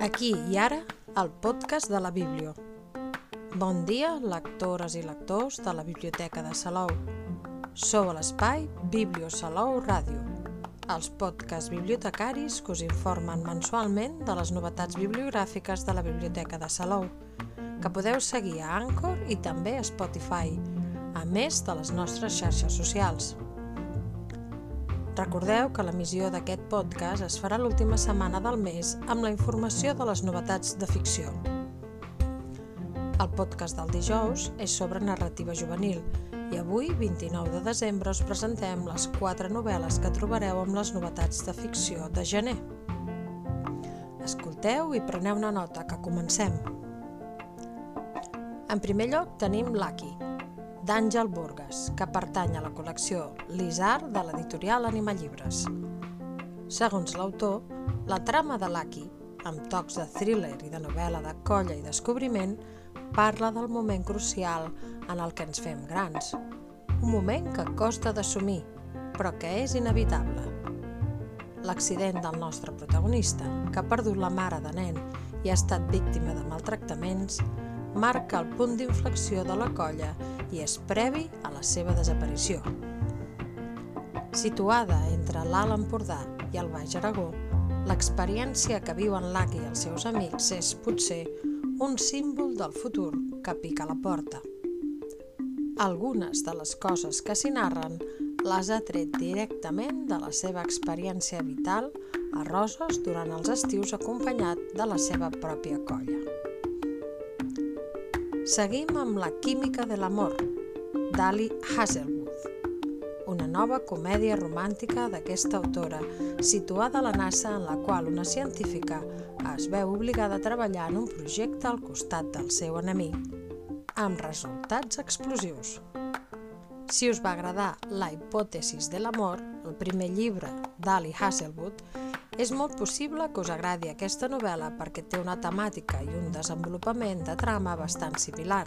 Aquí i ara, el podcast de la Bíblia. Bon dia, lectores i lectors de la Biblioteca de Salou. Sou a l'espai Biblio Salou Ràdio, els podcasts bibliotecaris que us informen mensualment de les novetats bibliogràfiques de la Biblioteca de Salou, que podeu seguir a Anchor i també a Spotify, a més de les nostres xarxes socials. Recordeu que l'emissió d'aquest podcast es farà l'última setmana del mes amb la informació de les novetats de ficció. El podcast del dijous és sobre narrativa juvenil i avui, 29 de desembre, us presentem les quatre novel·les que trobareu amb les novetats de ficció de gener. Escolteu i preneu una nota, que comencem. En primer lloc tenim Lucky, d'Àngel Burgas, que pertany a la col·lecció L'Isar de l'editorial Anima Llibres. Segons l'autor, la trama de Lucky, amb tocs de thriller i de novel·la de colla i descobriment, parla del moment crucial en el que ens fem grans. Un moment que costa d'assumir, però que és inevitable. L'accident del nostre protagonista, que ha perdut la mare de nen i ha estat víctima de maltractaments, marca el punt d'inflexió de la colla i és previ a la seva desaparició. Situada entre l'Alt Empordà i el Baix Aragó, l'experiència que viuen l'Ac i els seus amics és, potser, un símbol del futur que pica la porta. Algunes de les coses que s'hi narren les ha tret directament de la seva experiència vital a Roses durant els estius acompanyat de la seva pròpia colla. Seguim amb La química de l'amor, d'Ali Hazelwood, una nova comèdia romàntica d'aquesta autora, situada a la NASA en la qual una científica es veu obligada a treballar en un projecte al costat del seu enemic, amb resultats explosius. Si us va agradar La hipòtesis de l'amor, el primer llibre d'Ali Hazelwood, és molt possible que us agradi aquesta novel·la perquè té una temàtica i un desenvolupament de trama bastant similar,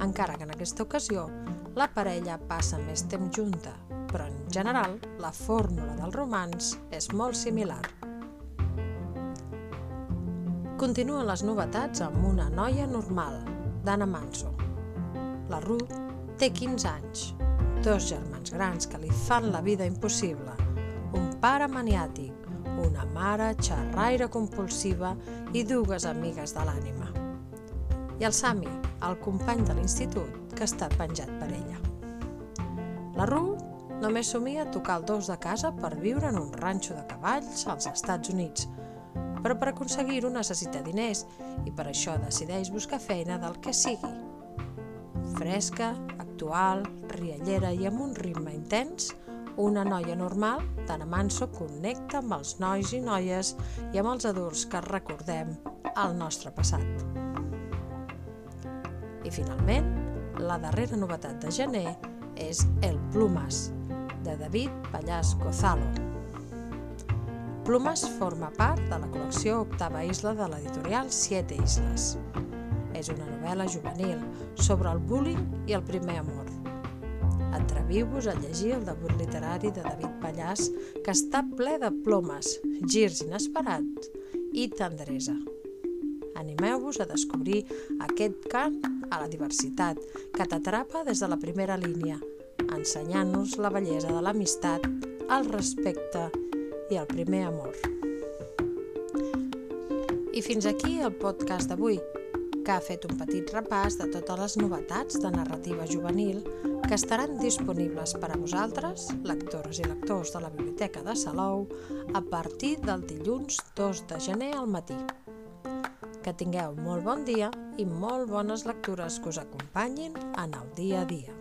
encara que en aquesta ocasió la parella passa més temps junta, però en general la fórmula del romans és molt similar. Continuen les novetats amb una noia normal, d'Anna Manso. La Ruth té 15 anys, dos germans grans que li fan la vida impossible, un pare maniàtic, una mare xerraire compulsiva i dues amigues de l'ànima. I el Sami, el company de l'institut, que està penjat per ella. La Ru només somia tocar el dos de casa per viure en un ranxo de cavalls als Estats Units, però per aconseguir-ho necessita diners i per això decideix buscar feina del que sigui. Fresca, actual, riallera i amb un ritme intens, una noia normal, tan Manso connecta amb els nois i noies i amb els adults que recordem el nostre passat. I finalment, la darrera novetat de gener és El Plumas, de David Pallàs Gozalo. Plumas forma part de la col·lecció Octava Isla de l'editorial Siete Isles. És una novel·la juvenil sobre el bullying i el primer amor Atreviu-vos a llegir el debut literari de David Pallàs, que està ple de plomes, girs inesperats i tendresa. Animeu-vos a descobrir aquest cant a la diversitat que t'atrapa des de la primera línia, ensenyant-nos la bellesa de l'amistat, el respecte i el primer amor. I fins aquí el podcast d'avui, que ha fet un petit repàs de totes les novetats de narrativa juvenil que estaran disponibles per a vosaltres, lectores i lectors de la Biblioteca de Salou, a partir del dilluns 2 de gener al matí. Que tingueu molt bon dia i molt bones lectures que us acompanyin en el dia a dia.